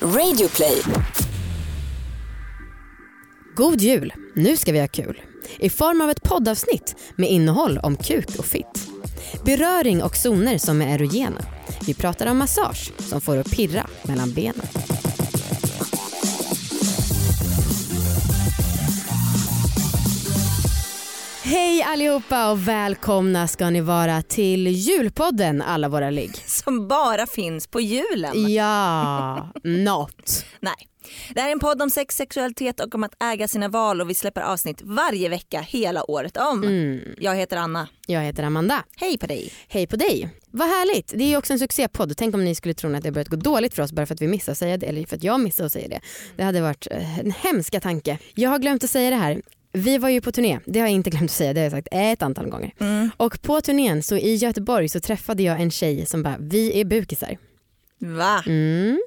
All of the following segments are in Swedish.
Radioplay. God jul! Nu ska vi ha kul. I form av ett poddavsnitt med innehåll om kuk och fitt. Beröring och zoner som är erogena. Vi pratar om massage som får att pirra mellan benen. Hej allihopa och välkomna ska ni vara till julpodden alla våra ligg. Som bara finns på julen. Ja, något. Nej. Det här är en podd om sex, sexualitet och om att äga sina val och vi släpper avsnitt varje vecka hela året om. Mm. Jag heter Anna. Jag heter Amanda. Hej på dig. Hej på dig. Vad härligt. Det är ju också en succépodd. Tänk om ni skulle tro att det har börjat gå dåligt för oss bara för att vi missar att säga det eller för att jag missar att säga det. Det hade varit eh, en hemska tanke. Jag har glömt att säga det här. Vi var ju på turné, det har jag inte glömt att säga, det har jag sagt ett antal gånger. Mm. Och på turnén så i Göteborg så träffade jag en tjej som bara, vi är bukisar. Va? Mm.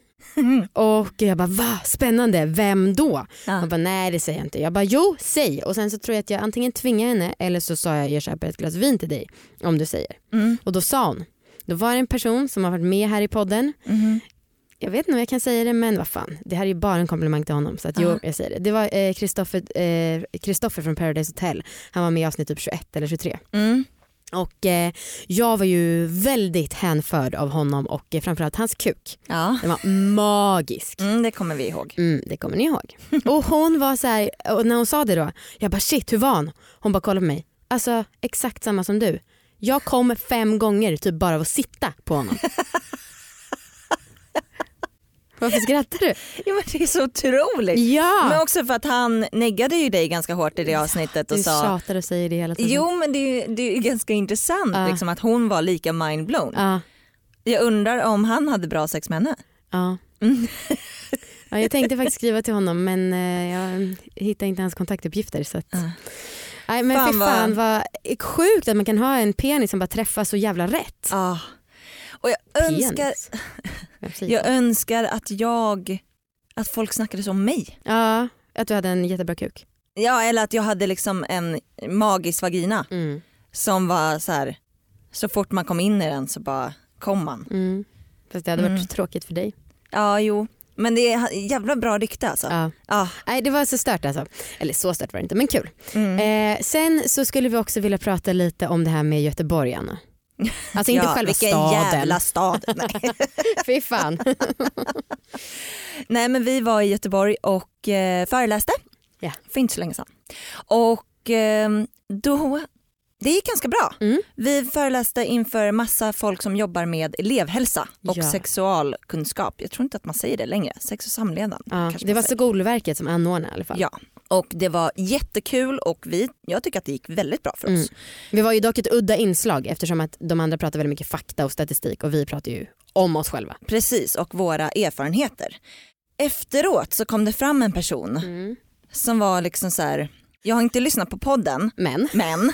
Och jag bara va, spännande, vem då? Ja. Hon bara nej det säger jag inte. Jag bara jo, säg. Och sen så tror jag att jag antingen tvingar henne eller så sa jag jag köper ett glas vin till dig om du säger. Mm. Och då sa hon, då var det en person som har varit med här i podden. Mhm. Jag vet inte om jag kan säga det men vad fan, det här är ju bara en komplimang till honom så att jo Ja. jag säger det. Det var eh, Kristoffer eh, Kristoffer från Paradise Hotel, han var med i avsnitt typ 21 eller 23. Mm. Och eh, jag var ju väldigt hänförd av honom och eh, framförallt hans kuk. Ja. Den var magisk. Mm, det kommer vi ihåg. Mm, det kommer ni ihåg. Och hon var så här, och när hon sa det då, jag bara shit hur var han? Hon bara kollade på mig, alltså exakt samma som du. Jag kom fem gånger typ bara av att sitta på honom. Varför skrattar du? Ja, men det är så otroligt. Ja! Men också för att han neggade ju dig ganska hårt i det avsnittet och du sa tjatar och säger det hela tiden. Jo men det är ju det är ganska intressant Ja. liksom, att hon var lika mindblown. Ja, Jag undrar om han hade bra sex med henne. ja. Mm. ja. Jag tänkte faktiskt skriva till honom men eh, jag hittade inte hans kontaktuppgifter. Så att... Ja. Nej, men Fan fy vad- fan vad sjukt att man kan ha en penis som bara träffar så jävla rätt. Och jag önskar. Jag önskar att jag, att folk snackade så om mig. Ja, att du hade en jättebra kuk. Ja eller att jag hade liksom en magisk vagina Mm. som var så här. så fort man kom in i den så bara kom man. Mm. Fast det hade varit Mm. tråkigt för dig. Ja jo, men det är jävla bra rykte alltså. Ja. Ja. Nej det var så stört alltså. Eller så stört var det inte men kul. Mm. Eh, sen så skulle vi också vilja prata lite om det här med Göteborg Anna. Alltså inte ja, själva vilken staden. jävla stad. Nej. Fy fan. Nej men vi var i Göteborg och eh, föreläste Ja. för inte så länge sedan. Och eh, då, det gick ganska bra. Mm. Vi föreläste inför massa folk som jobbar med elevhälsa och Ja. sexualkunskap. Jag tror inte att man säger det längre, sex och samlevnad. Ja, det var. Skolverket som anordnade i alla fall. Ja, och det var jättekul och vi, jag tycker att det gick väldigt bra för oss. Mm. Vi var ju dock ett udda inslag eftersom att de andra pratar väldigt mycket fakta och statistik och vi pratar ju om oss själva. Precis, och våra erfarenheter. Efteråt så kom det fram en person Mm. som var liksom så här. Jag har inte lyssnat på podden Men, men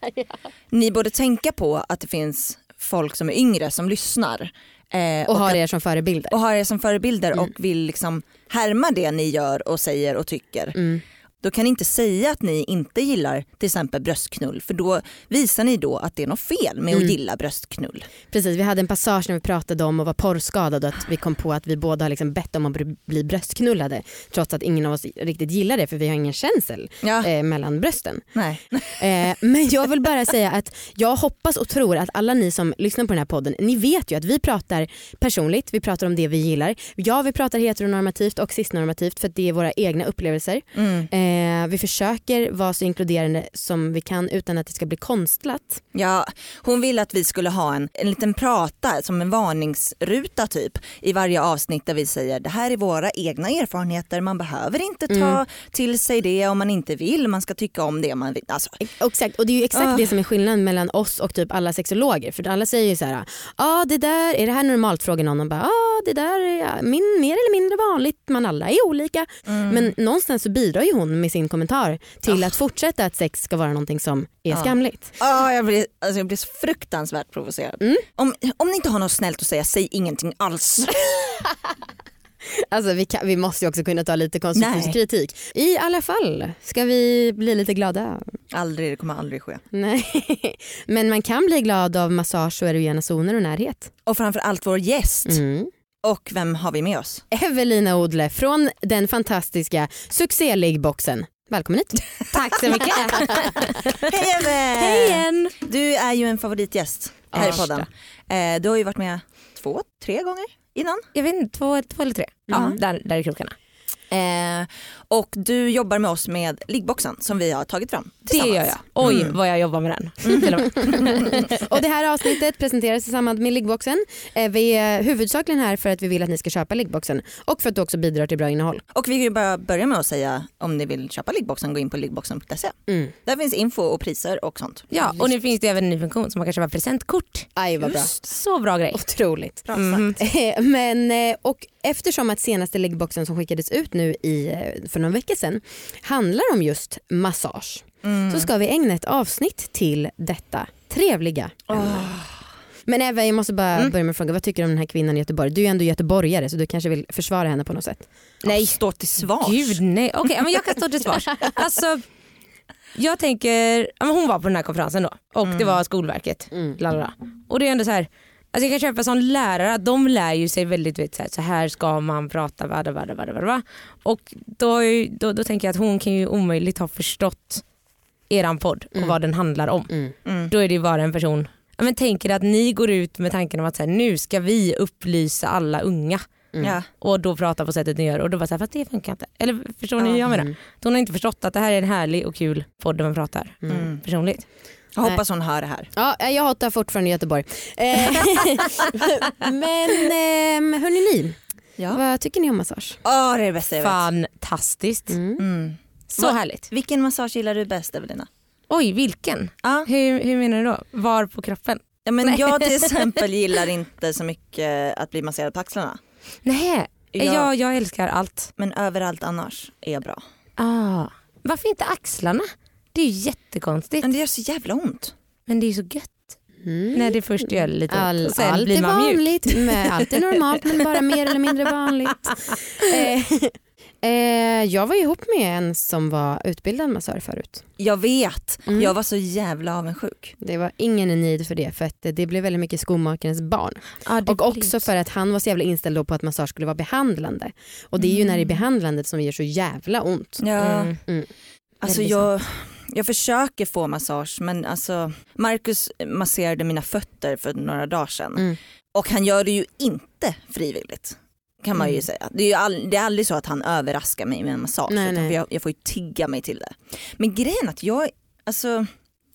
ni borde tänka på att det finns folk som är yngre som lyssnar. Eh, och har att- er som förebilder. och har er som förebilder Mm. och vill liksom härma det ni gör och säger och tycker. Mm. Då kan ni inte säga att ni inte gillar till exempel bröstknull för då visar ni då att det är något fel med Mm. att gilla bröstknull. Precis, vi hade en passage när vi pratade om att vara porrskadad och att vi kom på att vi båda har liksom bett om att bli- bröstknullade trots att ingen av oss riktigt gillar det för vi har ingen känsel Ja, eh, mellan brösten. nej. Eh, men jag vill bara säga att jag hoppas och tror att alla ni som lyssnar på den här podden, ni vet ju att vi pratar personligt, vi pratar om det vi gillar. Ja, vi pratar heteronormativt och cisnormativt för att det är våra egna upplevelser. Mm. Eh, vi försöker vara så inkluderande som vi kan utan att det ska bli konstlat. Ja, hon ville att vi skulle ha en, en liten prata som en varningsruta typ i varje avsnitt där vi säger det här är våra egna erfarenheter, man behöver inte ta Mm. till sig det om man inte vill, man ska tycka om det man vill. Alltså, Exakt, och det är ju exakt Ah. det som är skillnaden mellan oss och typ alla sexologer. För alla säger ju så här, ja ah, det där, är det här normalt? Frågar någon och bara, ah, det där är min, mer eller mindre vanligt, man alla är olika. mm. Men någonstans så bidrar ju hon med sin kommentar till att fortsätta att sex ska vara någonting som är Ah. skamligt. Ah, jag, blir, alltså jag blir så fruktansvärt provocerad. Mm. Om, om ni inte har något snällt att säga, säg ingenting alls. Alltså vi, kan, vi måste ju också kunna ta lite konstruktiv kritik. I alla fall ska vi bli lite glada. aldrig, det kommer aldrig ske. Nej. Men man kan bli glad av massage och erogena zoner och närhet. Och framför allt vår gäst. Mm. Och vem har vi med oss? Evelina Odle från den fantastiska succéliggboxen. Välkommen hit. Tack så mycket. Hej Eve! Hej igen. Du är ju en favoritgäst här i podden. Eh, du har ju varit med två, tre gånger innan. Jag vet inte, två, två eller tre. Mm. Ja, där, där i krokarna. Eh, och du jobbar med oss med liggboxen som vi har tagit fram Det tillsammans. gör jag. Oj Mm. vad jag jobbar med den. Till och det här avsnittet presenteras i samband med liggboxen. Eh, Vi är huvudsakligen här för att vi vill att ni ska köpa liggboxen och för att du också bidrar till bra innehåll. Och vi ju bara börja med att säga om ni vill köpa liggboxen, gå in på liggboxen.se. Mm. Där finns info och priser och sånt. Ja, och nu finns det även en ny funktion som man kan köpa presentkort. Aj vad bra. Så bra grej. Otroligt. Mhm. Eh, Men, och eftersom att senaste liggboxen som skickades ut nu i, eh, för några veckor sedan handlar om just massage Mm. så ska vi ägna ett avsnitt till detta trevliga ämne. Men Eva jag måste bara Mm. börja med att fråga, vad tycker du om den här kvinnan i Göteborg? Du är ju ändå göteborgare så du kanske vill försvara henne på något sätt. Nej, stå till svars. Gud nej. Okej men jag kan stå till svars. Alltså, jag tänker, hon var på den här konferensen då och det var Skolverket. Mm. Lalala. Och det är ändå så här, alltså jag kan köpa som lärare, de lär ju sig väldigt, vet, så, här, så här ska man prata, vada, vada, vada, vada. och då, då, då tänker jag att hon kan ju omöjligt ha förstått eran podd och Mm. vad den handlar om. Mm. Mm. Då är det ju bara en person, ja, men tänker att ni går ut med tanken om att så här, nu ska vi upplysa alla unga Mm. Ja. och då prata på sättet ni gör och då var så här, fast det funkar inte. Eller förstår ni hur jag menar? Mm. Hon har inte förstått att det här är en härlig och kul podd där man pratar Mm. personligt. Jag hoppas hon hör det här. Ja, jag hatar fortfarande Göteborg. Eh, Men eh, hörni ni, Ja. vad tycker ni om massage? Åh, det är det bästa jag vet. Fantastiskt. Mm. Mm. Så Vad- härligt. Vilken massage gillar du bäst Evelina? Oj vilken? Ja. Hur, hur menar du då? Var på kroppen? Ja, men Nej. jag till exempel gillar inte så mycket att bli masserad på axlarna. Nej, Jag- jag, jag älskar allt. Men överallt annars är jag bra. Ah. Varför inte axlarna? Det är ju jättekonstigt. Men det gör så jävla ont. Men det är ju så gött Mm. när det först gör lite ont All, och sen allt blir är man mjuk. vanligt, med, allt är normalt men bara mer eller mindre vanligt. Eh, eh, jag var ihop med en som var utbildad massör förut. Jag vet, Mm. jag var så jävla avundsjuk. Det var ingen need för det för att det blev väldigt mycket skomakarens barn. Det Och också så. för att han var så jävla inställd på att massage skulle vara behandlande. Och det är ju när det är behandlandet som gör så jävla ont. Ja. Mm. Mm. Alltså jag, jag försöker få massage men alltså Marcus masserade mina fötter för några dagar sedan Mm. och han gör det ju inte frivilligt. Kan man ju Mm. säga. Det är, ju all, det är aldrig så att han överraskar mig med en massage. Nej, utan nej. Jag, jag får ju tigga mig till det. Men grejen att jag, alltså,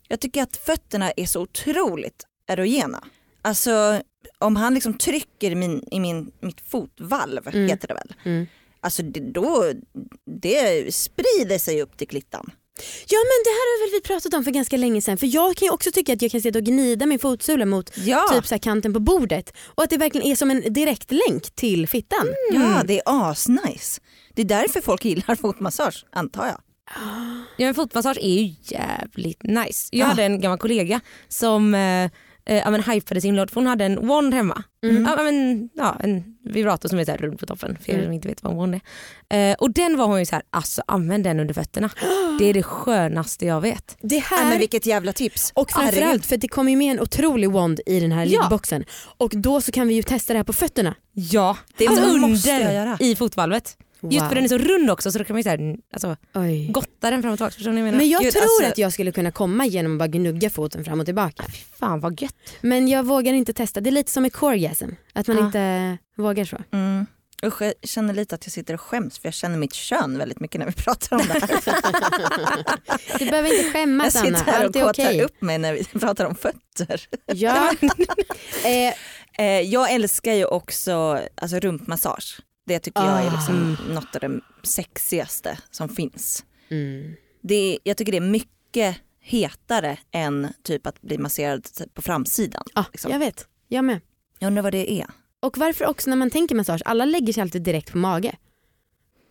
jag tycker att fötterna är så otroligt erogena. Alltså om han liksom trycker i, min, i min, mitt fotvalv, Mm. heter det väl. Mm. Alltså det, då, det sprider sig upp till klittan. Ja men det här har väl vi pratat om för ganska länge sedan för jag kan ju också tycka att jag kan sitta och gnida min fotsula mot Ja, typ så här kanten på bordet och att det verkligen är som en direkt länk till fittan. ja det är asnice. Det är därför folk gillar fotmassage antar jag. Ja, men fotmassage är ju jävligt nice. Jag Ja. hade en gammal kollega som eh, eh, ja, men hypade sin låt för hon hade en wand hemma. Mm. Ja, men, ja, en vibrator som är så här rund på toppen för er Mm. som inte vet vad en wand är. Eh, och den var hon ju så här, alltså använd den under fötterna. Det är det skönaste jag vet. Det här men vilket jävla tips. och framförallt för det kommer ju med en otrolig wand i den här Ja. liggboxen och då så kan vi ju testa det här på fötterna. Ja, Det alltså måste jag under göra. i fotvalvet. Just Wow. för den är så rund också så då kan man ju så här, alltså, Oj. gotta den fram och tillbaka. Förstår ni vad jag menar? Men jag Gud, tror alltså- att jag skulle kunna komma genom att bara gnugga foten fram och tillbaka. Fan vad gött. Men jag vågar inte testa. Det är lite som med coregasm. Att man Ja. inte vågar så. Mm. Usch, jag känner lite att jag sitter och skäms för jag känner mitt kön väldigt mycket när vi pratar om det här. Du behöver inte Jag skämmas Anna. sitter här och Allt är kåtar okej. upp mig när vi pratar om fötter. Ja. eh, Eh, jag älskar ju också alltså, rumpmassage. Det tycker jag är Ah. liksom något av det sexigaste som finns. mm. Det är, jag tycker det är mycket hetare än typ att bli masserad på framsidan. ja, liksom. jag vet. Jag med. Jag undrar vad det är. Och varför också när man tänker massage, alla lägger sig alltid direkt på mage.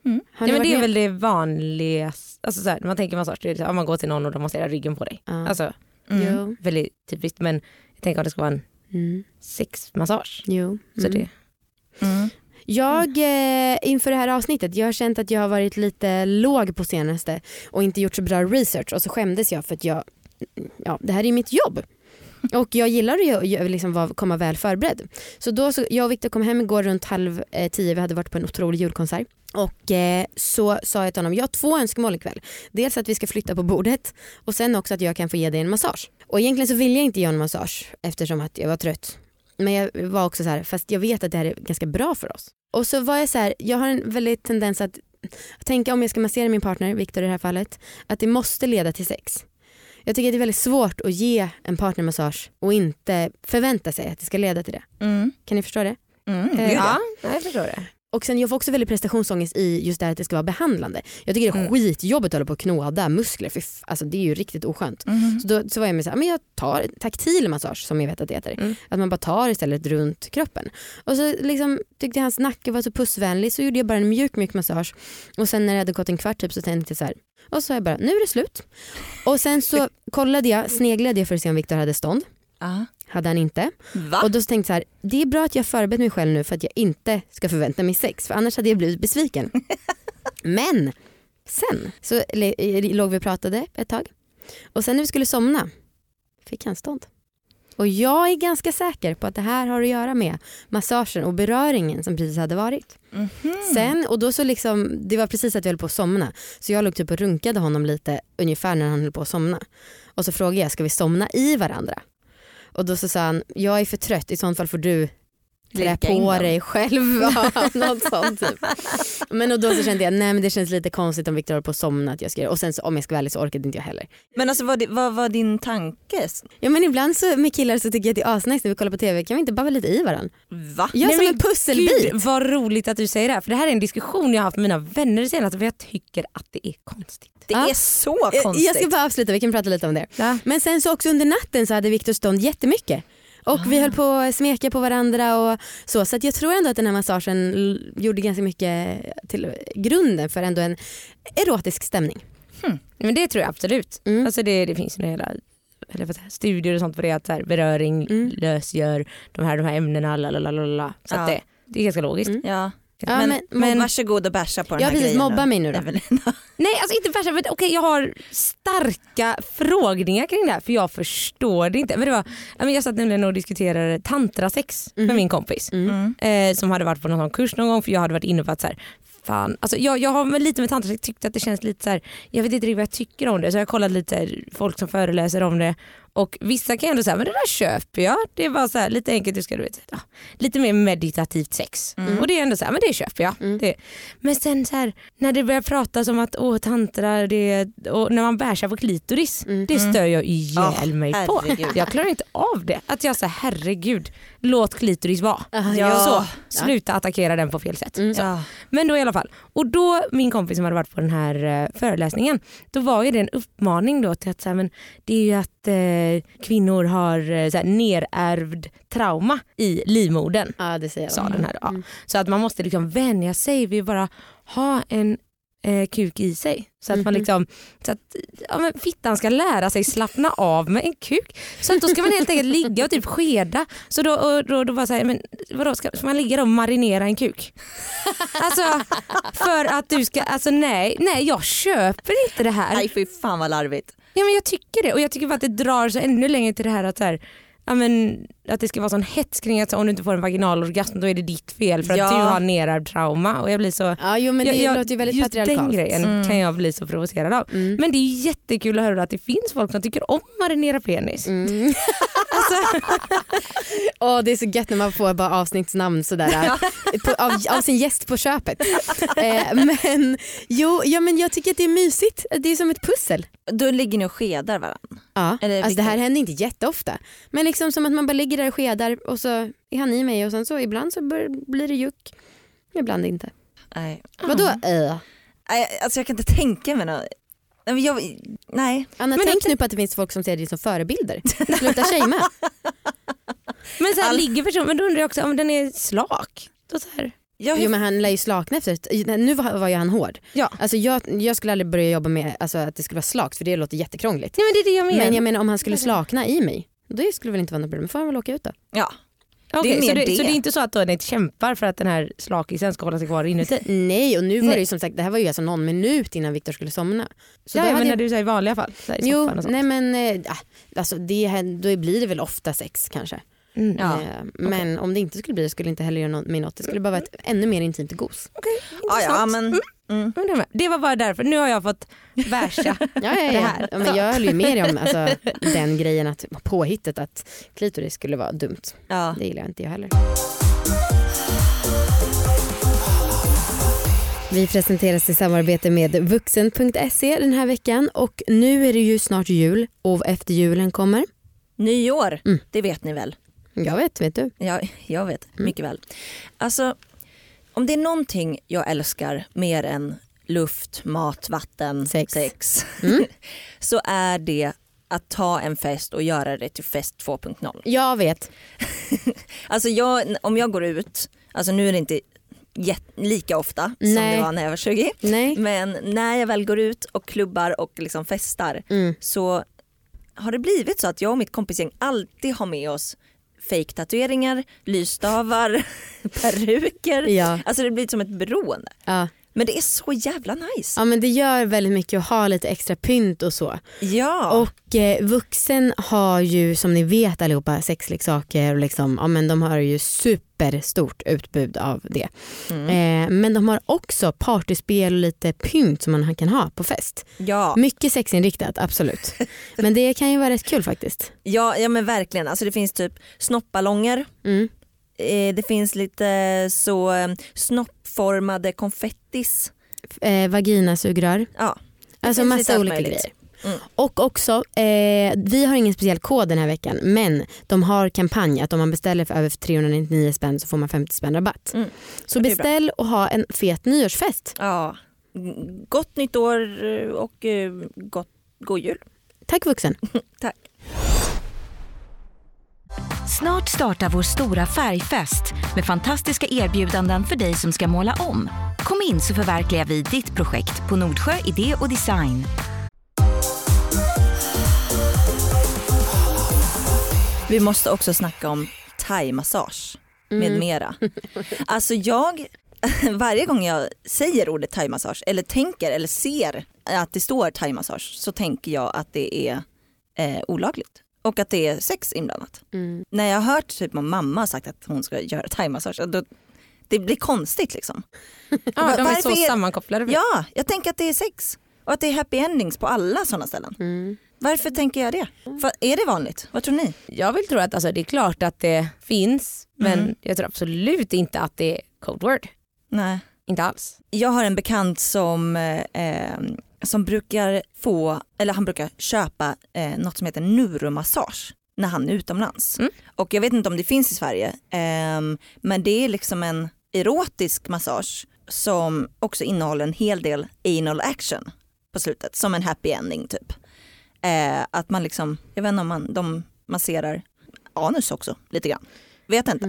Mm. Ja, men det är med? väl det vanligaste, alltså så här, när man tänker massage, det är om man går till någon och de masserar ryggen på dig. Ja. Alltså Mm. Jo. väldigt typiskt men jag tänker att det ska vara en Mm. sexmassage. Jo. Så Mm. det, Mm. Jag eh, inför det här avsnittet, jag har känt att jag har varit lite låg på senaste och inte gjort så bra research och så skämdes jag för att jag, ja det här är mitt jobb. Och jag gillar att liksom komma väl förberedd. Så då så, jag och Viktor kom hem igår runt halv eh, tio, vi hade varit på en otrolig julkonsert. Och eh, så sa jag till honom, jag har två önskemål ikväll. Dels att vi ska flytta på bordet och sen också att jag kan få ge dig en massage. Och egentligen så ville jag inte ge honom massage eftersom att jag var trött. Men jag var också så här, fast jag vet att det här är ganska bra för oss. Och så var jag så här, jag har en väldigt tendens att tänka om jag ska massera min partner, Viktor i det här fallet, att det måste leda till sex. Jag tycker att det är väldigt svårt att ge en partnermassage och inte förvänta sig att det ska leda till det. Mm. Kan ni förstå det? Mm. Eh. Ja, jag förstår det. Och sen jag får också väldigt prestationsångest i just det här att det ska vara behandlande. Jag tycker det är Mm. skitjobbigt att hålla på och knåda muskler. För alltså det är ju riktigt oskönt. Mhm. Så då så var jag med så här, men jag tar taktil massage som jag vet att det heter. Mm. Att man bara tar istället runt kroppen. Och så liksom tyckte jag hans nacke var så pussvänlig så gjorde jag bara en mjuk mjuk massage. Och sen när det hade gått en kvart typ så tänkte jag så här. Och så sa jag bara nu är det slut. Och sen så kollade jag, sneglade jag för att se om Viktor hade stånd. Ja. Hade han inte. Va? Och då tänkte jag så här, det är bra att jag förberett mig själv nu för att jag inte ska förvänta mig sex för annars hade jag blivit besviken. Men sen så låg vi och pratade ett tag och sen när vi skulle somna fick han stånd. Och jag är ganska säker på att det här har att göra med massagen och beröringen som precis hade varit. Mhm. Sen, och då så liksom, det var precis att vi höll på att somna så jag låg typ och runkade honom lite ungefär när han höll på att somna. Och så frågade jag, ska vi somna i varandra? Och då så sa han, jag är för trött, i sånt fall får du klä på dem. dig själv. Ja, Något sånt typ. Men och då så kände jag, nej men det känns lite konstigt om Viktor håller på att somna. Att jag ska, göra- och sen så, om jag ska vara ärlig så orkade inte jag heller. Men alltså vad, vad var din tanke? Ja men ibland så med killar så tycker jag att det är asnice när vi kollar på TV, kan vi inte bara vara lite i varandra? Va? Gör Nej, som en pusselbit. Gud vad roligt att du säger det här för det här är en diskussion jag har haft med mina vänner senast för jag tycker att det är konstigt. Det Ja. är så Jag- konstigt. Jag ska bara avsluta, vi kan prata lite om det. Ja. Men sen så också under natten så hade Viktor stånd jättemycket. Och vi höll på att smeka på varandra och så. Så att jag tror ändå att den här massagen gjorde ganska mycket till grunden för ändå en erotisk stämning. Men det tror jag absolut. Mm. Alltså det, det finns ju hela eller vad studier och sånt på det att så här, beröring Mm. lösgör de här, de här ämnena. Lalalala. Så Ja. att det, det är ganska logiskt. Mm. Ja. Ja, men, men- men, varsågod och bärsa på den Ja här precis, grejen mobba mig nu då. Nej alltså inte värsta men okej jag har starka frågningar kring det här för jag förstår det inte. Men det var, jag satt nämligen och diskuterade tantrasex Mhm. med min kompis Mm. Mm. eh, som hade varit på någon sån kurs någon gång för jag hade varit inne på att så här, fan, alltså jag, jag har lite med tantrasex tyckt att det känns lite så här, jag vet inte riktigt vad jag tycker om det så jag har kollat lite här, folk som föreläser om det och vissa kan ändå säga men det där köper jag. Det är bara så här, lite enkelt, du ska, du vet, ja, lite mer meditativt sex. Mm. Och det är ändå så här, men det köper jag. Mm. Det. Men sen så här, när det börjar pratas om att åh tantra, det, och när man bärsar på klitoris, Mm. det stör jag ihjäl Åh, mig på. herregud. Jag klarar inte av det. Att jag säger herregud, låt klitoris vara. Ah, Ja. Så, sluta attackera den på fel sätt. Mm. Ja. Men då i alla fall. Och då min kompis som hade varit på den här eh, föreläsningen, då var ju det en uppmaning då till att så här, men det är ju att eh, kvinnor har eh, så här, nerärvd trauma i livmodern. Ja det säger. Sa den här, ja. Mm. Så att man måste liksom vänja sig vid att bara ha en eh, kuk i sig. Så att, man Mhm. liksom, så att ja, fittan ska lära sig slappna av med en kuk. Så att då ska man helt enkelt ligga och typ skeda. Så då, och då, då var så här, men vadå, ska, ska man ligga och marinera en kuk? Alltså för att du ska, alltså nej, nej jag köper inte det här. Nej fy fan vad larvigt. Ja men jag tycker det. Och jag tycker bara att det drar så ännu längre till det här att så här, ja, men, att det ska vara sån hets kring att så, om du inte får en vaginalorgasm då är det ditt fel för Ja. att du har nerärvd trauma och jag blir så Ja jo men det jag, jag, låter ju väldigt just den grejen Mm. kan jag bli så provocerad av. Mm. Men det är jättekul att höra att det finns folk som tycker om marinera penis. Mm. Alltså, Åh, det är så gött när man får bara avsnittsnamn sådär, på, av, av sin gäst på köpet. eh, men, jo, ja, men jag tycker att det är mysigt. Det är som ett pussel. Då ligger ni och skedar varandra. Ja. Eller Alltså, det här händer inte jätteofta. Men liksom som att man bara ligger där och skedar och så är han i mig och sen så ibland så blir det juck. Ibland inte. Nej. Vadå? Äh. Nej, alltså jag kan inte tänka mig något. Jag, nej. Anna, Men tänk det- nu på att det finns folk som ser dig som förebilder. Sluta shamea. men så här, All- ligger personen, men då undrar jag också om den är slak. Då så här. Jag, Jo men han lär ju slakna efter ett, Nu var, var ju han hård. Ja. Alltså, jag, jag skulle aldrig börja jobba med alltså, att det skulle vara slakt för det låter jättekrångligt. Nej men det är det jag menar. Men jag menar om han skulle slakna i mig, då skulle det väl inte vara något problem. Då får han väl åka ut då. ja. Okej, det så, det, det. så det är inte så att du inte kämpar för att den här slakisen ska hålla sig kvar inuti? Nej och nu var Nej. det ju som sagt, det här var ju alltså någon minut innan Viktor skulle somna. Så ja, men jag- när du säger i vanliga fall? Så här, i Jo, nej men ja, alltså det, här- då blir det väl ofta sex kanske. Mm. Ja. Eh, men om det inte skulle bli det skulle det inte heller göra mig något. Det skulle bara vara ett ännu mer intimt gos. Okej, Ja, ja, intressant. men, mm. Det var- Det bara därför. Nu har jag fått värsa. Ja, ja, Det ja. här. ja men jag höll ju med dig om alltså, den grejen att påhittet att klitoris skulle vara dumt. ja. Det gillar jag inte jag heller. Vi presenteras i samarbete med vuxen.se den här veckan och nu är det ju snart jul och efter julen kommer, Nyår, Mm. det vet ni väl? Jag vet, vet du? Ja, jag vet Mm. mycket väl. Alltså, om det är någonting jag älskar mer än luft, mat, vatten, Sex. Mm. så är det att ta en fest och göra det till fest 2.0. Jag vet. Alltså jag, om jag går ut, alltså nu är det inte lika ofta som Nej. det var när jag var 20. Nej. Men när jag väl går ut och klubbar och liksom festar Mm. så har det blivit så att jag och mitt kompisgäng alltid har med oss fake-tatueringar, lysstavar, peruker. Ja. Alltså det blir som ett beroende. Ja. Men det är så jävla nice. ja men det gör väldigt mycket att ha lite extra pynt och så. Ja. Och eh, vuxen har ju som ni vet allihopa sexleksaker och liksom, ja, men de har ju superstort utbud av det. Mm. Eh, men de har också partyspel och lite pynt som man kan ha på fest. ja. Mycket sexinriktat, absolut. Men det kan ju vara rätt kul faktiskt. Ja, ja men verkligen. Alltså det finns typ snoppballonger, Mm. eh, det finns lite så eh, snoppformade konfettis. Eh, vaginasugrör, Ja. alltså massa olika möjligt. grejer. Mm. Och också, eh, vi har ingen speciell kod den här veckan men de har kampanj att om man beställer för över 399 spänn så får man 50 spänn rabatt. Mm. Så bra. beställ och ha en fet nyårsfest. Ja. Gott nytt år och eh, gott, god jul. Tack vuxen. Tack. Snart startar vår stora färgfest med fantastiska erbjudanden för dig som ska måla om. Kom in så förverkligar vi ditt projekt på Nordsjö Idé och Design. Vi måste också snacka om thaimassage med Mm. mera. Alltså jag, varje gång jag säger ordet thaimassage eller tänker eller ser att det står thaimassage så tänker jag att det är eh, olagligt och att det är sex inblandat. Mm. När jag har hört typ min mamma har sagt att hon ska göra thaimassage, då, det blir konstigt liksom. Ja, de är så är- sammankopplade. Ja, jag tänker att det är sex och att det är happy endings på alla sådana ställen. Mm. Varför tänker jag det? För är det vanligt? Vad tror ni? Jag vill tro att alltså, det är klart att det finns men Mm. jag tror absolut inte att det är code word. Nej. Inte alls. Jag har en bekant som, eh, som brukar få, eller han brukar köpa eh, något som heter neuromassage när han är utomlands. Mm. Och jag vet inte om det finns i Sverige ehm, men det är liksom en erotisk massage som också innehåller en hel del anal action på slutet som en happy ending typ. Eh, att man liksom, jag vet inte om man, de masserar anus också lite grann. Vet inte.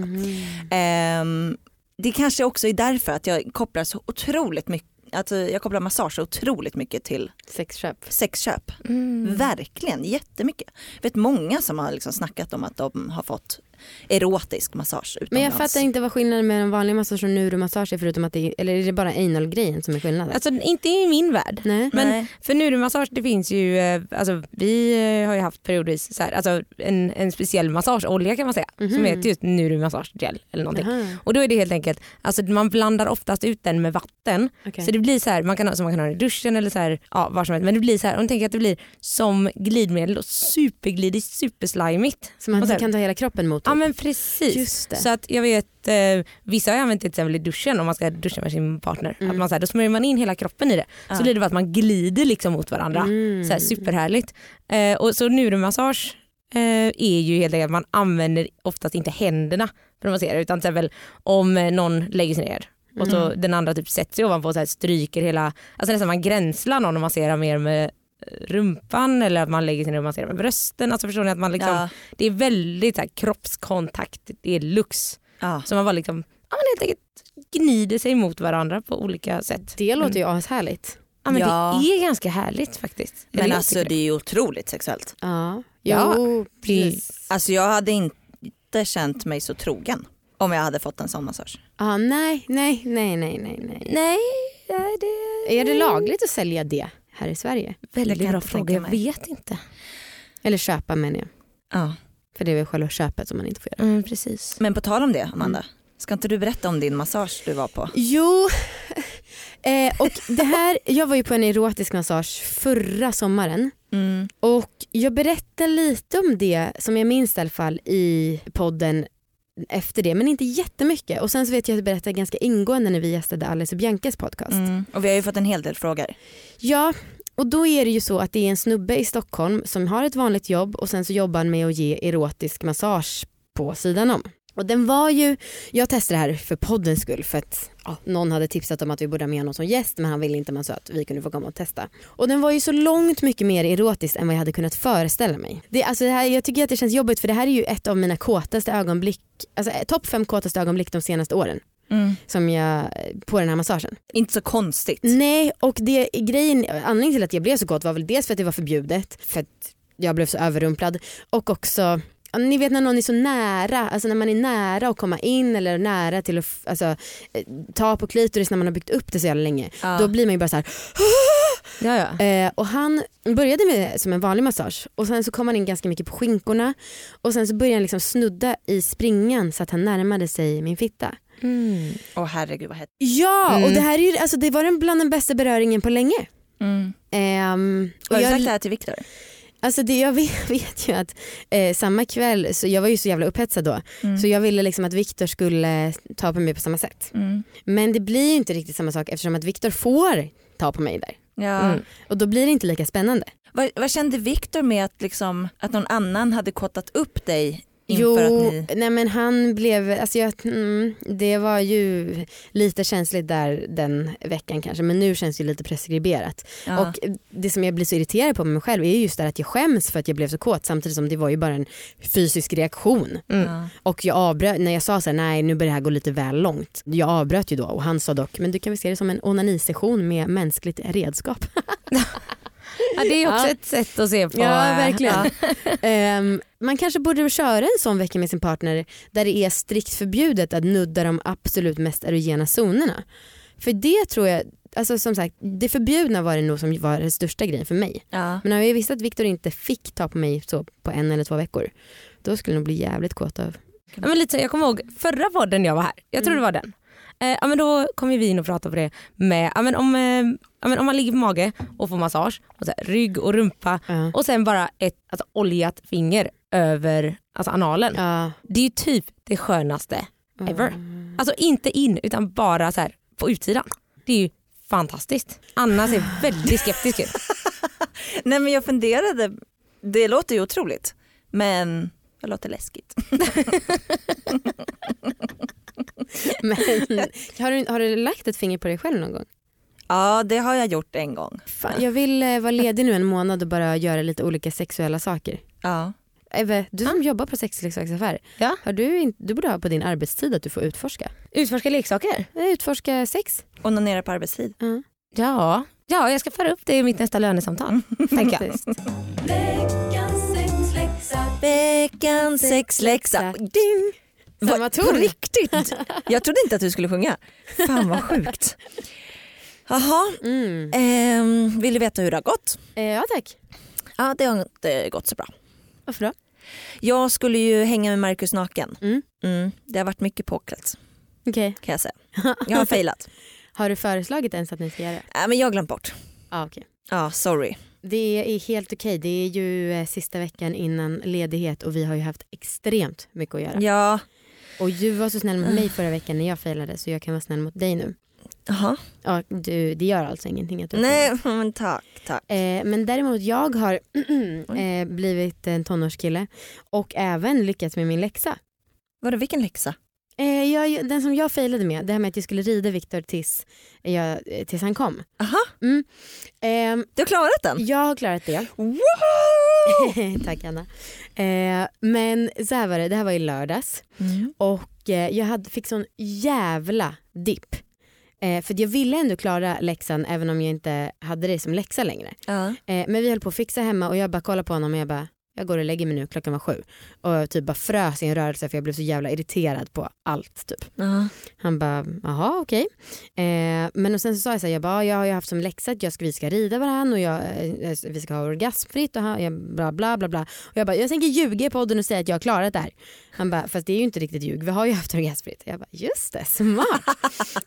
Ehm, det kanske också är därför att jag kopplar så otroligt mycket, alltså jag kopplar massage otroligt mycket till Sexköp. sexköp. Mm. Verkligen, jättemycket. Jag vet många som har liksom snackat om att de har fått erotisk massage utomlands. Men jag fattar inte vad skillnaden med en vanlig massage och neuromassage är förutom att det eller är det bara anal-grejen som är skillnaden? Alltså inte i min värld. Nej. Men Nej. för neuromassage det finns ju, eh, alltså, vi eh, har ju haft periodvis så här, alltså, en, en speciell massageolja kan man säga som Mhm. heter just neuromassagegel eller någonting. Aha, Och då är det helt enkelt, alltså man blandar oftast ut den med vatten. okej. Så det blir så här, man kan ha, så man kan ha den i duschen eller så här, ja, var som helst. Men det blir så här, om du tänker att det blir som glidmedel och superglidigt, superslimigt. Så man så här- kan ta hela kroppen mot Ja typ. men precis. Just det. Så att jag vet, eh, vissa har använt det till exempel i duschen om man ska duscha med sin partner. Mm. Att man, så här, då smörjer man in hela kroppen i det. Ja. Så blir det bara att man glider liksom mot varandra. Mm. Så här, superhärligt. Eh, och så neuromassage eh, är ju helt enkelt att man använder oftast inte händerna för att massera utan till exempel om eh, någon lägger sig ner och så Mm. den andra typ sätter sig ovanpå och så här stryker hela, alltså nästan man gränslar någon och masserar mer med rumpan eller att man lägger och masserar med brösten. Alltså förstår ni att man liksom, ja, det är väldigt så här, kroppskontakt, det är lux. ja. Så man bara liksom, ja, man helt enkelt gnider sig mot varandra på olika sätt. Det låter ju ashärligt. Ja, men Ja. Det är ganska härligt faktiskt. Eller Men jag alltså det är ju otroligt sexuellt. Ja, Ja, jo, precis. Alltså jag hade inte känt mig så trogen om jag hade fått en sån massage. Ah, nej, nej, nej, nej, nej, nej. Nej, nej, det Är det lagligt att sälja det här i Sverige? Väldigt bra fråga. Jag vet inte. Eller köpa menar jag. Ja. För det är väl själva köpet som man inte får göra. Mm, precis. Men på tal om det Amanda, ska inte du berätta om din massage du var på? Jo, eh, och det här, jag var ju på en erotisk massage förra sommaren. Mm. Och jag berättade lite om det som jag minns i alla fall i podden efter det men inte jättemycket. Och sen så vet jag att jag berättade ganska ingående när vi gästade Alice och Biancas podcast. Mm. Och vi har ju fått en hel del frågor. Ja, och då är det ju så att det är en snubbe i Stockholm som har ett vanligt jobb och sen så jobbar han med att ge erotisk massage på sidan om. Och den var ju, jag testade det här för poddens skull för att ja, någon hade tipsat om att vi borde ha med någon som gäst men han ville inte men så att vi kunde få komma och testa. Och den var ju så långt mycket mer erotisk än vad jag hade kunnat föreställa mig. Det, alltså det här, jag tycker att det känns jobbigt för det här är ju ett av mina kåtaste ögonblick, alltså eh, topp fem kåtaste ögonblick de senaste åren Mm. som jag, på den här massagen. Inte så konstigt. Nej och det, grejen, anledningen till att jag blev så kåt var väl dels för att det var förbjudet, för att jag blev så överrumplad och också ni vet när någon är så nära, alltså när man är nära att komma in eller nära till att alltså, eh, ta på klitoris när man har byggt upp det så jävla länge. Ja. Då blir man ju bara så här. Ja, ja. Eh, och han började med som en vanlig massage och sen så kom han in ganska mycket på skinkorna och sen så började han liksom snudda i springan så att han närmade sig min fitta. Mm. Åh herregud vad hett. Ja Mm. och det här är ju, alltså det var den bland den bästa beröringen på länge. Mm. Ehm, och Har du jag- sagt det här till Viktor? Alltså det, jag vet, vet ju att eh, samma kväll, så jag var ju så jävla upphetsad då, Mm. så jag ville liksom att Viktor skulle ta på mig på samma sätt. Mm. Men det blir ju inte riktigt samma sak eftersom att Viktor får ta på mig där. Ja. Mm. Och då blir det inte lika spännande. Vad, vad kände Viktor med att, liksom, att någon annan hade kottat upp dig Jo, ni... nej men han blev, alltså jag, mm, det var ju lite känsligt där den veckan kanske men nu känns det ju lite preskriberat. Ja. Och det som jag blir så irriterad på med mig själv är just det att jag skäms för att jag blev så kåt samtidigt som det var ju bara en fysisk reaktion. Mm. Ja. Och jag avbröt, när jag sa så här, nej nu börjar det här gå lite väl långt. Jag avbröt ju då och han sa dock, men du kan väl se det som en onanisession med mänskligt redskap. Ja, det är också Ja. ett sätt att se på. Ja verkligen. ja. Ehm, man kanske borde köra en sån vecka med sin partner där det är strikt förbjudet att nudda de absolut mest erogena zonerna. För det tror jag, alltså som sagt det förbjudna var det nog som var den största grejen för mig. Ja. Men när jag visste att Viktor inte fick ta på mig så på en eller två veckor då skulle jag nog bli jävligt kåt av. Ja, men lite jag kommer ihåg förra podden jag var här, jag tror Mm. det var den. Eh, ja, men då kom vi in och pratade på det med ja, men om, eh, ja, men om man ligger på mage och får massage, och så här, rygg och rumpa Ja. och sen bara ett alltså, oljat finger över alltså, analen. Ja. Det är ju typ det skönaste. Ever. Mm. Alltså inte in utan bara så här på utsidan. Det är ju fantastiskt. Anna ser väldigt skeptisk ut. Nej men jag funderade, det låter ju otroligt men det låter läskigt. Men, har, du, har du lagt ett finger på dig själv någon gång? Ja det har jag gjort en gång. Fan, jag vill eh, vara ledig nu en månad och bara göra lite olika sexuella saker. Ja. Eve, du som jobbar på sexleksaksaffär, Ja. har du, in, du borde ha på din arbetstid att du får utforska. Utforska leksaker. Eh, Utforska sex. Onanera på arbetstid. Ja. Ja. ja, jag ska föra upp det i mitt nästa lönesamtal. tänker jag. Faktiskt. Veckans sexläxa. Ding. Samma ton. På riktigt? Jag trodde inte att du skulle sjunga. Fan vad sjukt. Jaha, Mm. ehm, vill du veta hur det har gått? Eh, ja tack. Ja det har inte gått så bra. Varför då? Jag skulle ju hänga med Marcus naken. Mm. Mm, det har varit mycket påklätt Okej. kan jag säga. Jag har failat. Har du föreslagit ens att ni ska göra det? äh, men jag har glömt bort. Ja, okej. Ja, sorry. Det är helt okej. Det är ju eh, sista veckan innan ledighet och vi har ju haft extremt mycket att göra. Ja, Och du var så snäll mot mig förra veckan när jag failade så jag kan vara snäll mot dig nu. Jaha. Ja, du, det gör alltså ingenting att du Nej men tack, tack. Eh, men däremot jag har eh, blivit en tonårskille och även lyckats med min läxa. Vadå vilken läxa? Eh, jag, den som jag failade med, det här med att jag skulle rida Viktor tills, jag, eh, tills han kom. Aha, Mm. Ehm, du har klarat den? jag har klarat det. Wow! Tack Anna. Eh, men så här var det, det här var i lördags Mm. och eh, jag hade, fick sån jävla dipp. Eh, för jag ville ändå klara läxan även om jag inte hade det som läxa längre. Ja. Eh, men vi höll på att fixa hemma och jag bara kollade på honom och jag bara, jag går och lägger mig nu, klockan var sju. Och typ bara frös i en rörelse för jag blev så jävla irriterad på allt typ. Ja. Han bara, jaha okej. Eh, men och sen så sa jag så här, jag bara, jag har ju haft som läxa att jag ska, vi ska rida varandra och jag, eh, vi ska ha orgasmfritt och ha, jag, bla bla bla bla. Och jag bara, jag tänker ljuga i podden och säga att jag har klarat det här. Han bara, fast det är ju inte riktigt ljug, vi har ju haft orgasmfritt. Jag bara, just det, smart.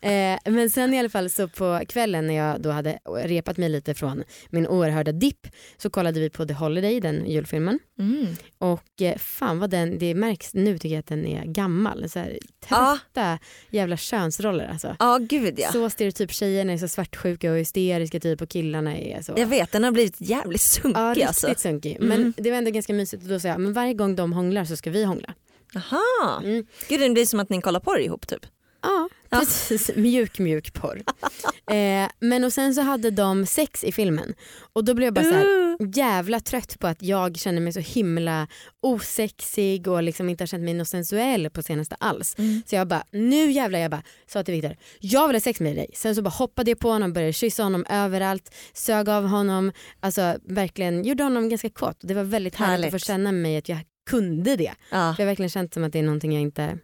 eh, men sen i alla fall så på kvällen när jag då hade repat mig lite från min oerhörda dipp så kollade vi på The Holiday, den julfilmen. Mm. Och eh, fan vad den, det märks nu tycker jag att den är gammal. Så här, Ja. trötta jävla könsroller alltså. Ja gud ja. Så stereotyp tjejerna är så svartsjuka och hysteriska typ och killarna är så. Jag vet den har blivit jävligt sunkig Ja riktigt alltså. sunkig. Mm. Men det var ändå ganska mysigt och då sa jag men varje gång de hånglar så ska vi hångla. Jaha. Mm. Gud det blir som att ni kollar på det ihop typ. Ja Ja. precis, mjuk mjuk porr. eh, men och sen så hade de sex i filmen och då blev jag bara så här, Uh. jävla trött på att jag känner mig så himla osexig och liksom inte har känt mig något sensuell på senaste alls. Mm. Så jag bara, nu jävlar jag bara sa till Viktor, jag vill ha sex med dig. Sen så bara hoppade jag på honom, började kyssa honom överallt, sög av honom, alltså verkligen gjorde honom ganska kåt. Det var väldigt härligt, Härligt. att få känna mig att jag kunde det. Ja. För jag har verkligen känt som att det är någonting jag inte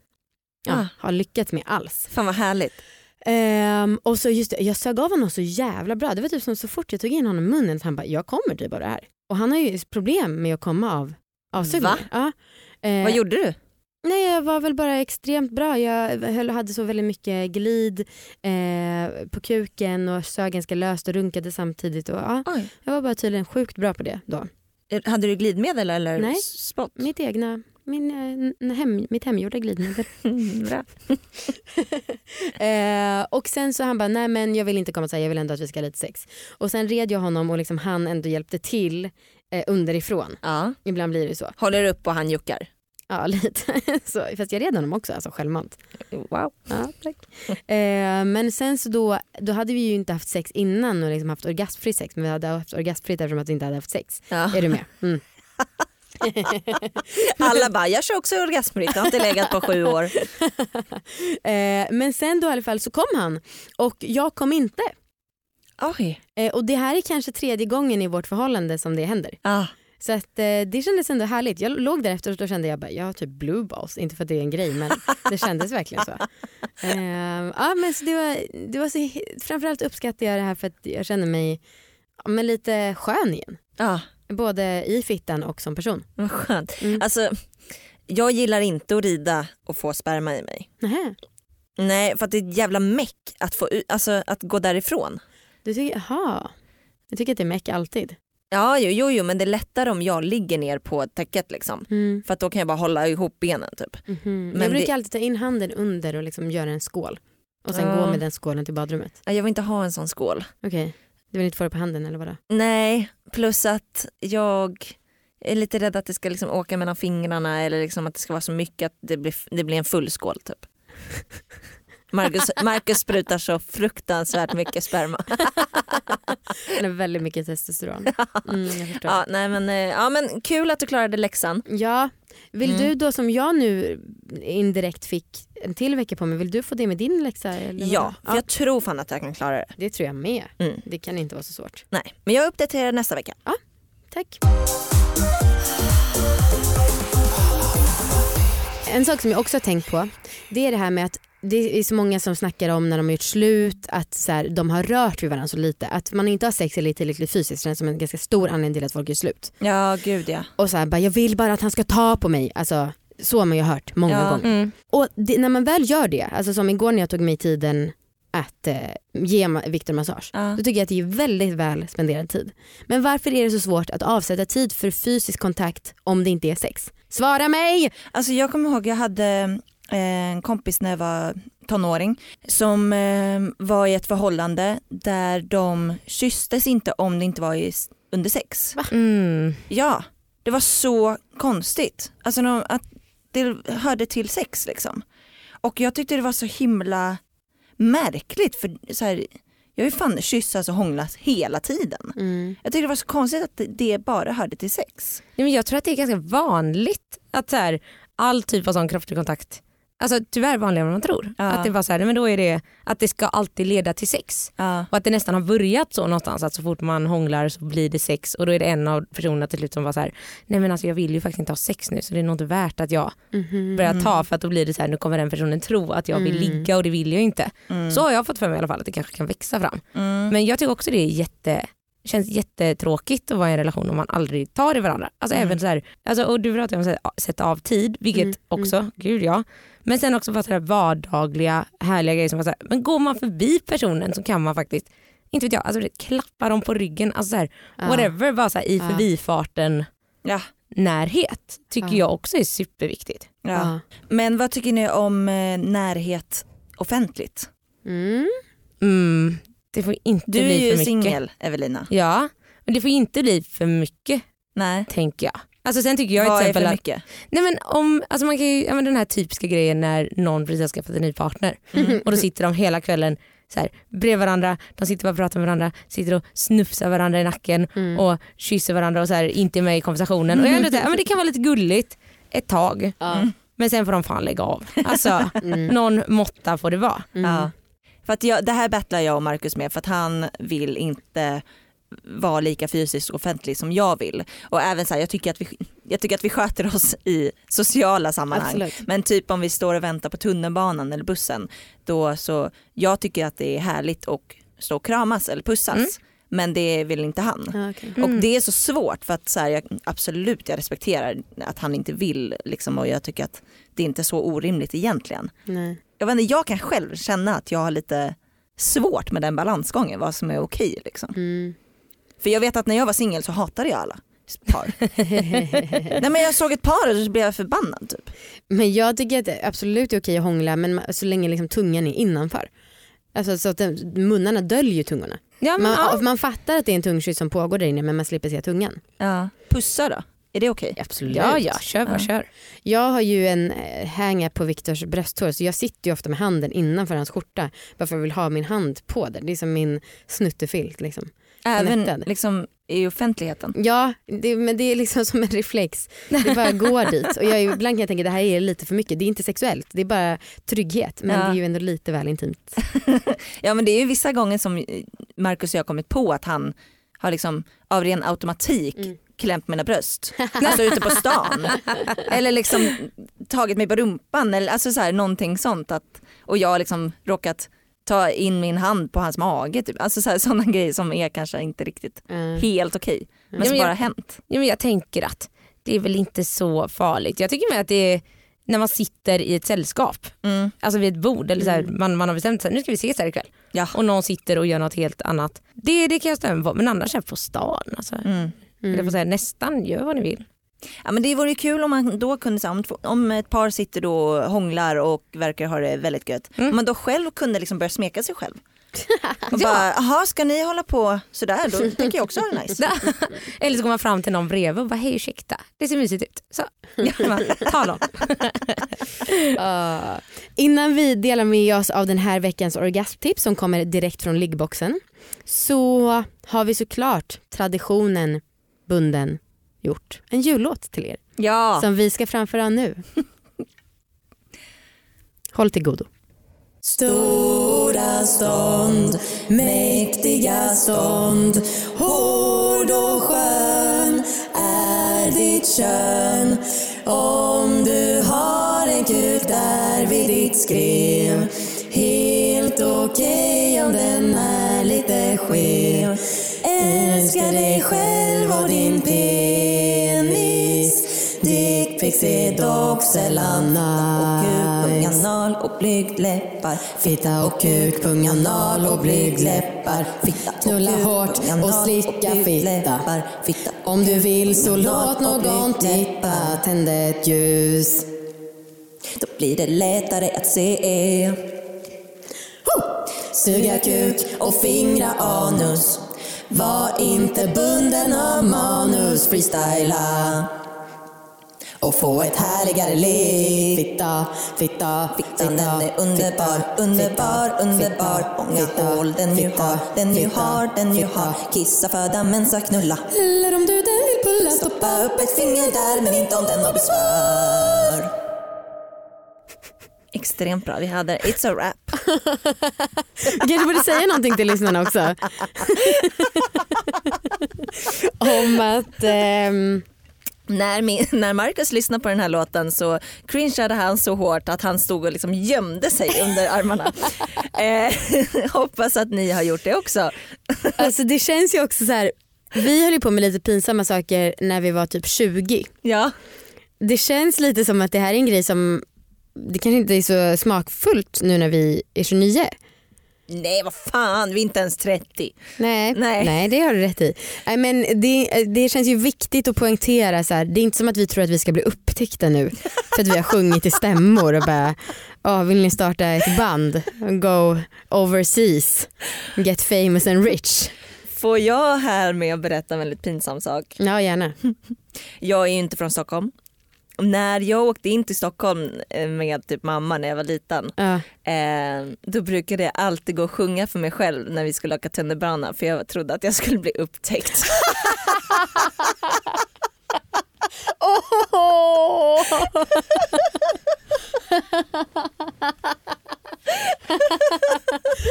ja, Ah. har lyckats med alls. Fan vad härligt. Ehm, och så just det, jag sög av honom så jävla bra. Det var typ som så fort jag tog in honom i munnen, så han bara, jag kommer typ av det här. Och han har ju problem med att komma av avsugningar. Va? Ja. Eh, Vad gjorde du? Nej jag var väl bara extremt bra. Jag höll, hade så väldigt mycket glid eh, på kuken och sög ganska löst och runkade samtidigt. Och, ja, Oj. jag var bara tydligen sjukt bra på det då. Hade du glidmedel eller Nej. spott? Mitt egna, min, eh, hem, mitt hemgjorda glidmedel. Bra. eh, och sen så han bara, nej men jag vill inte komma och säga, jag vill ändå att vi ska ha lite sex. Och sen red jag honom och liksom han ändå hjälpte till eh, underifrån. Ja. Ibland blir det så. Håller upp och han juckar. Ja lite. så, fast jag red honom också, alltså självmant. Wow. Ja, tack. Eh, men sen så då, då hade vi ju inte haft sex innan och liksom haft orgasmfritt sex men vi hade haft orgasmfritt eftersom att vi inte hade haft sex. Ja. Är du med? Mm. Alla bara, jag kör också orgasmfritt, jag har inte legat på sju år. Eh, men sen då i alla fall så kom han och jag kom inte. Oj. Eh, och det här är kanske tredje gången i vårt förhållande som det händer. Ah. Så att, eh, det kändes ändå härligt. Jag låg där efter och då kände jag bara, jag har typ blue balls. Inte för att det är en grej men det kändes verkligen så. Eh, ja, men så det var, det var så, framförallt uppskattar jag det här för att jag känner mig men lite skön igen. Ja, Både i fittan och som person. vad skönt. Mm. Alltså, jag gillar inte att rida och få sperma i mig. Nähä. Nej, för att det är ett jävla meck att, få, alltså, att gå därifrån. Du tycker, aha. Jag tycker att det är meck alltid. Ja, jo, jo, jo, men det är lättare om jag ligger ner på täcket liksom. Mm. För att då kan jag bara hålla ihop benen typ. Mhm. Men jag brukar det- alltid ta in handen under och liksom göra en skål. Och sen Ja. gå med den skålen till badrummet. Ja, Jag vill inte ha en sån skål. Okej. Du vill inte få det på handen eller vadå? Nej, plus att jag är lite rädd att det ska liksom åka mellan fingrarna eller liksom att det ska vara så mycket att det blir, det blir en full skål typ. Marcus, Marcus sprutar så fruktansvärt mycket sperma. Har väldigt mycket testosteron. Mm. Ja, nej, men, eh, ja, men kul att du klarade läxan. Ja, vill Mm. du då som jag nu indirekt fick en till vecka på mig, vill du få det med din läxa? Eller Ja, för jag tror fan att jag kan klara det. Det tror jag med. Mm. Det kan inte vara så svårt. Nej, men jag uppdaterar nästa vecka. Tack. En sak som jag också har tänkt på det är det här med att det är så många som snackar om när de har gjort slut att så här, de har rört vid varandra så lite. Att man inte har sex eller är tillräckligt fysiskt känns som en ganska stor anledning till att folk gör slut. Ja, gud ja. Och så här, bara, jag vill bara att han ska ta på mig. Alltså, så har man ju hört många Ja. gånger. Mm. Och det, när man väl gör det, alltså som igår när jag tog mig tiden att eh, ge Viktor massage. Ja. Då tycker jag att det är väldigt väl spenderad tid. Men varför är det så svårt att avsätta tid för fysisk kontakt om det inte är sex? Svara mig! Alltså jag kommer ihåg jag hade en kompis när jag var tonåring som eh, var i ett förhållande där de kysstes inte om det inte var i, under sex. Mm. Ja, det var så konstigt. Alltså de, att det hörde till sex liksom. Och jag tyckte det var så himla märkligt för så här, jag ju fan kyssas och hånglas hela tiden. Mm. Jag tyckte det var så konstigt att det- det bara hörde till sex. Nej, men jag tror att det är ganska vanligt att så här, all typ av sån kroppslig kontakt alltså, tyvärr vanligare än man tror. Ja. Att det var så här, men då är det att det ska alltid leda till sex. Ja. Och att det nästan har börjat så någonstans att så fort man hånglar så blir det sex och då är det en av personerna till slut som var så här, nej men alltså jag vill ju faktiskt inte ha sex nu så det är nog inte värt att jag Mhm. börjar ta för att då blir det så här, nu kommer den personen tro att jag vill Mm. ligga och det vill jag inte. Mm. Så har jag fått för mig i alla fall att det kanske kan växa fram. Mm. Men jag tycker också det är jätte känns jättetråkigt att vara i en relation om man aldrig tar i varandra. Alltså Mm. även så här, alltså, och du pratar om att sätta av tid, vilket Mm, också, gud ja. Men sen också bara så här vardagliga härliga grejer som var så här, men går man förbi personen så kan man faktiskt, inte vet jag, alltså, det, klappa dem på ryggen, alltså så här, Ja. whatever, bara så här, i Ja. förbifarten Ja. närhet tycker Ja. jag också är superviktigt. Ja. Men vad tycker ni om eh, närhet offentligt? Mm. Mm, det får inte Du bli är för ju mycket. singel Evelina. Ja, men det får inte bli för mycket Nej. tänker jag. Alltså sen tycker jag Vad till är exempel för att mycket? Nej men om, alltså man kan ju, ja, men den här typiska grejen när någon precis har skaffat en ny partner Mm. och då sitter de hela kvällen så här, bredvid varandra, de sitter bara och pratar med varandra, sitter och snufsar varandra i nacken Mm. och kysser varandra och så här, inte är med i konversationen. Och jag ändå, här, ja, men det kan vara lite gulligt ett tag Ja. men sen får de fan lägga av. Alltså Mm. någon måtta får det vara. Mm. För att jag, det här battlar jag och Markus med för att han vill inte vara lika fysiskt offentlig som jag vill. Och även så här, jag, tycker att vi, jag tycker att vi sköter oss i sociala sammanhang. Absolut. Men typ om vi står och väntar på tunnelbanan eller bussen, då så, jag tycker att det är härligt att stå och kramas eller pussas. Mm. Men det vill inte han. Ja, okej. Mm. Och det är så svårt för att så här, jag, absolut jag respekterar att han inte vill liksom, och jag tycker att det är inte så orimligt egentligen. Nej. Jag, vet inte, jag kan själv känna att jag har lite svårt med den balansgången, vad som är okej. Liksom. Mm. För jag vet att när jag var singel så hatade jag alla par. Nej men jag såg ett par och så blev jag förbannad typ. Men jag tycker att det absolut är okej att hångla men så länge liksom tungan är innanför. Alltså så att den, munnarna döljer tungorna. Ja, men, Man, ja. man fattar att det är en tungkyss som pågår där inne men man slipper se tungan. Ja. Pussa då? Är det okej? Absolut. ja ja, kör bara Ja. kör. Jag har ju en eh, hang på Viktors brösthår så jag sitter ju ofta med handen innanför hans skjorta bara för att jag vill ha min hand på det. Det är som min snuttefilt liksom. Även liksom i offentligheten? Ja, det, men det är liksom som en reflex. Det bara går dit. Och jag, ibland kan jag tänka det här är lite för mycket. Det är inte sexuellt, det är bara trygghet. Men Ja. det är ju ändå lite väl intimt. Ja men det är ju vissa gånger som Markus och jag har kommit på att han har liksom av ren automatik Mm. Klämt mina bröst. Alltså ute på stan. eller liksom tagit mig på rumpan eller alltså så här, någonting sånt. Att, och jag har liksom råkat ta in min hand på hans mage. Typ. Alltså sådana grejer som är kanske inte riktigt Eh, helt okej. Men Ja, som men bara jag- hänt. Ja, men jag tänker att det är väl inte så farligt. Jag tycker med att det är när man sitter i ett sällskap, Mm. alltså vid ett bord, eller så här, man, man har bestämt sig nu ska vi ses här ikväll Ja. och någon sitter och gör något helt annat. Det, det kan jag stämma på men annars är på stan. Alltså. Mm. Jag får säga, nästan gör vad ni vill. Ja, men det vore kul om man då kunde, så om, om ett par sitter då och hånglar och verkar ha det väldigt gött, Mm. om man då själv kunde liksom börja smeka sig själv. Och Ja. bara, jaha ska ni hålla på sådär, då tänker jag också ha det nice. Eller så går man fram till någon bredvid och bara hej ursäkta, det ser mysigt ut. Så, ja, ta dem. Ah. Innan vi delar med oss av den här veckans orgasmtips som kommer direkt från liggboxen så har vi såklart traditionen bunden gjort. En jullåt till er. Ja, som vi ska framföra nu. Håll till godo. Stora stånd, mäktiga stånd. Hård och skön är ditt kön. Om du har en kuk där vid ditt skrev. Helt okej om den är lite skev Älskar dig själv och din penis Dickpics är dock sällan nice anal och blygdläppar. Fitta och kuk, pung, anal och blygdläppar. Fitta och Knulla kuk, hårt och slicka fitta. Fitta och Om du kuk, vill så låt och någon titta. Tänd ett ljus. Då blir det lättare att se. Suga kuk och fingra anus. Var inte bunden av manus. Freestyla. Och få ett härligare liv. Fitta, fitta, Fittan den är underbar, underbar, underbar. Många hål den ju har, den ju har, den ju har. Kissa, föda, mensa, knulla. Eller om du den vill pulla, Stoppa upp ett finger där, men inte om den har besvär. Extremt bra, vi hade It's a wrap. Vi kanske borde säga någonting till lyssnarna också. Om att ehm, När, min, när Marcus lyssnade på den här låten så cringeade han så hårt att han stod och liksom gömde sig under armarna. Eh, hoppas att ni har gjort det också. alltså det känns ju också så här. Vi höll ju på med lite pinsamma saker när vi var typ 20. Ja. Det känns lite som att det här är en grej som det kanske inte är så smakfullt nu när vi är 29. Nej vad fan, vi är inte ens 30. Nej, Nej. nej. det har du rätt i. Nej, men det, det känns ju viktigt att poängtera så här, det är inte som att vi tror att vi ska bli upptäckta nu för att vi har sjungit i stämmor och bara oh, vill ni starta ett band, go overseas, get famous and rich. Får jag här med att berätta en väldigt pinsam sak? Ja gärna. Jag är ju inte från Stockholm. När jag åkte in till Stockholm eh, med typ mamma när jag var liten Ja. eh, då brukade jag alltid gå och sjunga för mig själv när vi skulle åka tunnelbana för jag trodde att jag skulle bli upptäckt.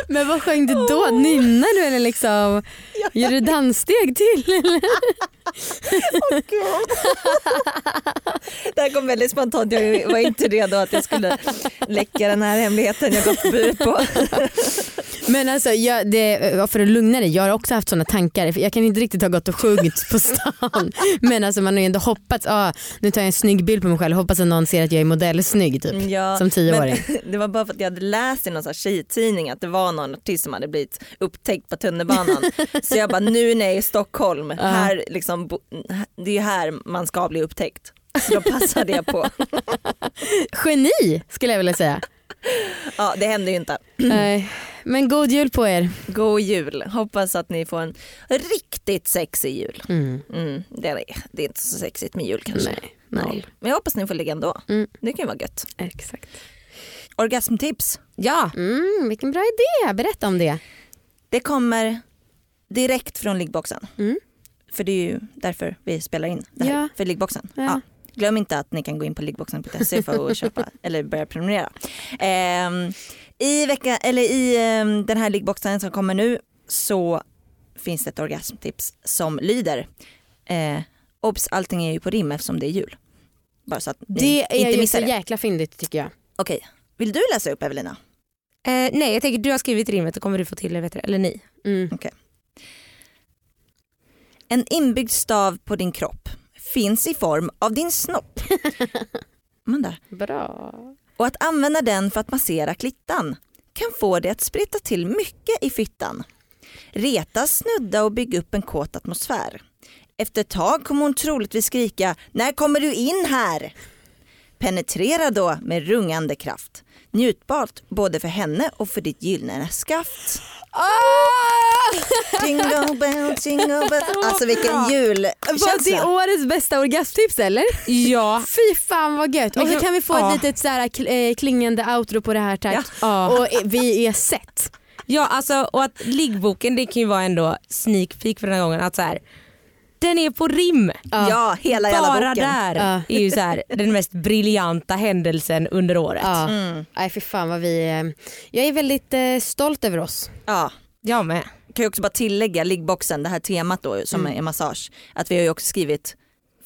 Men vad sjöng du då? Nynnar du eller liksom, gör du danssteg till? Det här kom väldigt spontant, jag var inte redo att jag skulle läcka den här hemligheten jag gått bud på. Men alltså jag, det, för att lugna dig, jag har också haft sådana tankar. Jag kan inte riktigt ha gått och sjungit på stan. Men alltså man har ju ändå hoppats, ah, nu tar jag en snygg bild på mig själv, hoppas att någon ser att jag är modellsnygg typ. Ja, Som tioåring. men Det var bara för att jag hade läst i någon tjejtidning att det var någon artist som hade blivit upptäckt på tunnelbanan. Så jag bara nu när jag är i Stockholm, här liksom, det är här man ska bli upptäckt. Så då passade jag på. Geni skulle jag vilja säga. Ja det hände ju inte. Nej, men god jul på er. God jul, hoppas att ni får en riktigt sexig jul. Mm. Mm, det, är, det är inte så sexigt med jul kanske. Nej, noll. Men jag hoppas ni får ligga ändå. Mm. Det kan ju vara gött. Exakt. Orgasmtips. Ja, Mm, vilken bra idé, berätta om det. Det kommer direkt från liggboxen. Mm. För det är ju därför vi spelar in det här. Ja. För liggboxen. Ja. Ja. Glöm inte att ni kan gå in på liggboxen.se för att köpa eller börja prenumerera. Ehm, I, vecka, eller i ehm, den här liggboxen som kommer nu så finns det ett orgasmtips som lyder eh, Obs, allting är ju på rim eftersom det är jul. Bara så att ni Det är inte ju så missar det. jäkla fyndigt tycker jag. Okej, vill du läsa upp Evelina? eh, nej jag tänker du har skrivit rimmet då kommer du få till det, vet eller ni. Mm. En inbyggd stav på din kropp finns i form av din snopp. Amanda. Bra. Och att använda den för att massera klittan kan få det att spritta till mycket i fyttan. Reta, snudda och bygga upp en kåt atmosfär. Efter ett tag kommer hon troligtvis skrika “När kommer du in här?” Penetrera då med rungande kraft. Njutbart både för henne och för ditt gyllene skaft. Jingle bell, jingle bell. Alltså vilken Var det julkänsla. årets bästa orgasmtips eller? Ja. Fy fan vad gött. Och så kan vi få ja. ett litet så här, eh, klingande outro på det här tack. Ja. Och vi är sett. Ja alltså och att liggboken det kan ju vara ändå sneak peek för den här gången att så här, den är på rim. Ja, hela jävla Bara boken. där är ju så här, den mest briljanta händelsen under året. Ja. Mm. Nej för fan vad vi, eh, jag är väldigt eh, stolt över oss. Ja. Jag med. kan jag också bara tillägga liggboxen, det här temat då som är massage. Att vi har ju också skrivit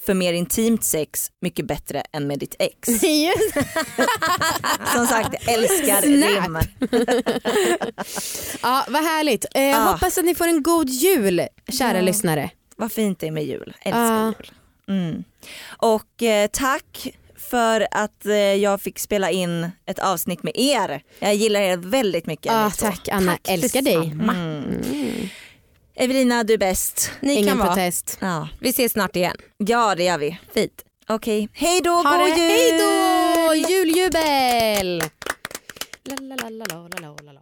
för mer intimt sex, mycket bättre än med ditt ex. Just. Som sagt, älskar Snap. rim. Ja vad härligt. Eh. Hoppas att ni får en god jul kära Ja. lyssnare. Vad fint det är med jul, älskar Ja. jul. Mm. Och eh, tack för att eh, jag fick spela in ett avsnitt med er. Jag gillar er väldigt mycket. Två. tack Anna, Tack älskar dig. detsamma. Mm. Evelina, du är bäst. Ni Ingen kan vara. protest. Ja. Vi ses snart igen. ja, det gör vi. Fint. Okej, hej då, god jul! hej då! Juljubel! La, la, la.